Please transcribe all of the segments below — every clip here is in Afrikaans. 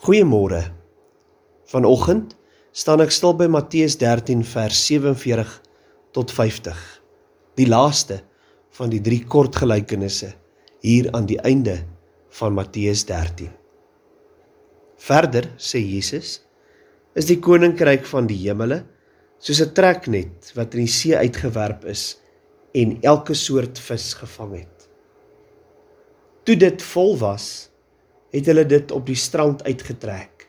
Goeiemôre. Vanoggend staan ek stil by Matteus 13 vers 47 tot 50. Die laaste van die drie kort gelykenisse hier aan die einde van Matteus 13. Verder sê Jesus is die koninkryk van die hemele soos 'n treknet wat in die see uitgewerp is en elke soort vis gevang het. Toe dit vol was, het hulle dit op die strand uitgetrek.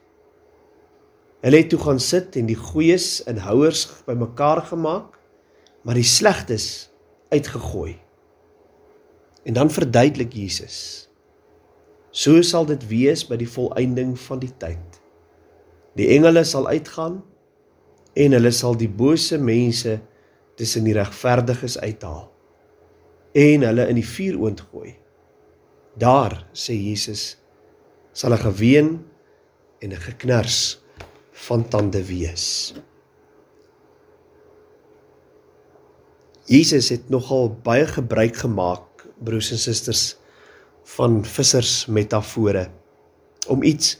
Hulle het toe gaan sit en die goeies en houers bymekaar gemaak, maar die slegtes uitgegooi. En dan verduidelik Jesus: So sal dit wees by die volëinding van die tyd. Die engele sal uitgaan en hulle sal die bose mense tussen die regverdiges uithaal en hulle in die vuuroond gooi. Daar, sê Jesus, sal 'n geween en 'n geknars van tande wees. Jesus het nogal baie gebruik gemaak, broers en susters, van vissers metafore om iets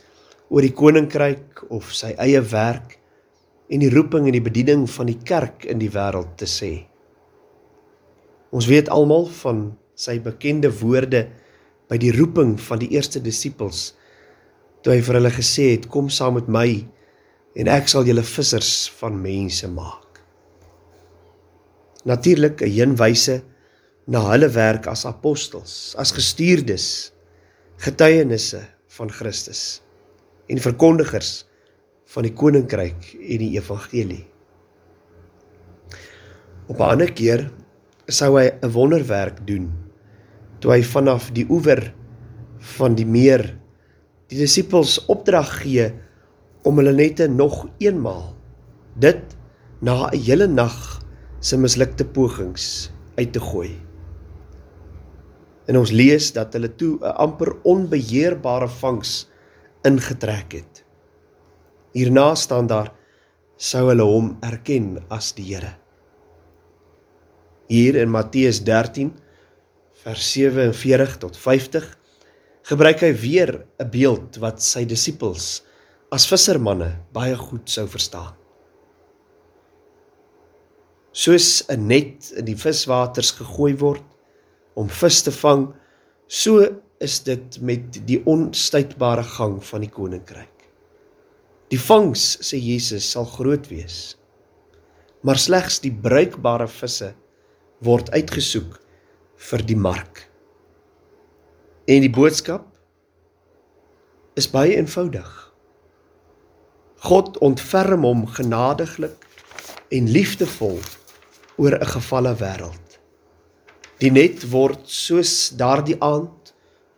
oor die koninkryk of sy eie werk en die roeping en die bediening van die kerk in die wêreld te sê. Ons weet almal van sy bekende woorde by die roeping van die eerste disippels toe hy vir hulle gesê het kom saam met my en ek sal julle vissers van mense maak. Natuurlik 'n heenwyse na hulle werk as apostels, as gestuurdes, getuienisse van Christus en verkondigers van die koninkryk en die evangelie. Op 'n ander keer sou hy 'n wonderwerk doen toe hy vanaf die oewer van die meer die disippels opdrag gee om hulle nette nog eenmaal dit na 'n hele nag se mislukte pogings uit te gooi. En ons lees dat hulle toe 'n amper onbeheerbare vangs ingetrek het. Hierna staan daar sou hulle hom erken as die Here. Hier in Matteus 13 vers 47 tot 50 gebruik hy weer 'n beeld wat sy disippels as vissermanne baie goed sou verstaan. Soos 'n net in die viswaters gegooi word om vis te vang, so is dit met die onstuitbare gang van die koninkryk. Die vangs, sê Jesus, sal groot wees. Maar slegs die bruikbare visse word uitgesoek vir die mark. En die boodskap is baie eenvoudig. God ontferm hom genadiglik en liefdevol oor 'n gefalle wêreld. Die net word soos daardie aand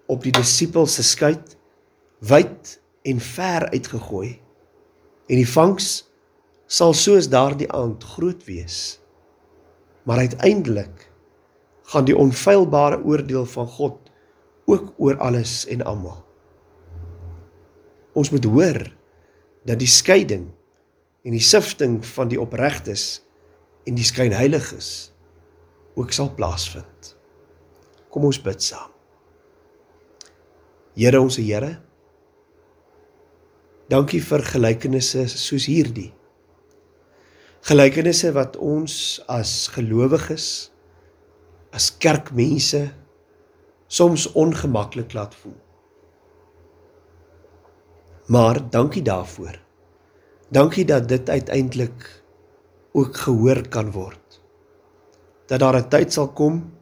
op die disippels se skuit wyd en ver uitgegooi. En die vangs sal soos daardie aand groot wees. Maar uiteindelik gaan die onfeilbare oordeel van God ook oor alles en almal. Ons moet hoor dat die skeiding en die sifting van die opregtes en die skynheiliges ook sal plaasvind. Kom ons bid saam. Here ons Here, dankie vir gelykenisse soos hierdie. Gelykenisse wat ons as gelowiges as kerkmense soms ongemaklik laat voel. Maar dankie daarvoor. Dankie dat dit uiteindelik ook gehoor kan word. Dat daar 'n tyd sal kom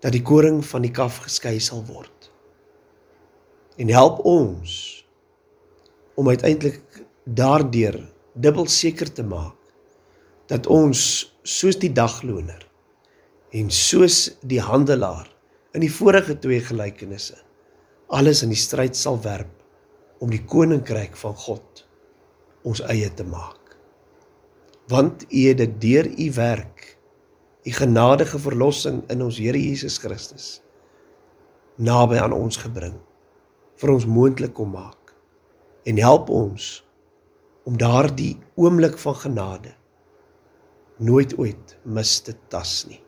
dat die koring van die kaf geskei sal word. En help ons om uiteindelik daardeur dubbel seker te maak dat ons soos die dagloner en soos die handelaar in die vorige twee gelykenisse alles in die stryd sal werp om die koninkryk van God ons eie te maak. Want U het dit deur U werk, U genadige verlossing in ons Here Jesus Christus naby aan ons gebring vir ons moontlik kom maak en help ons om daardie oomblik van genade nooit ooit mis te tas nie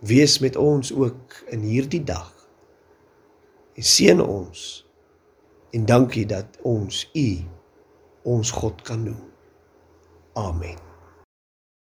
wees met ons ook in hierdie dag en seën ons En dankie dat ons U ons God kan noem. Amen.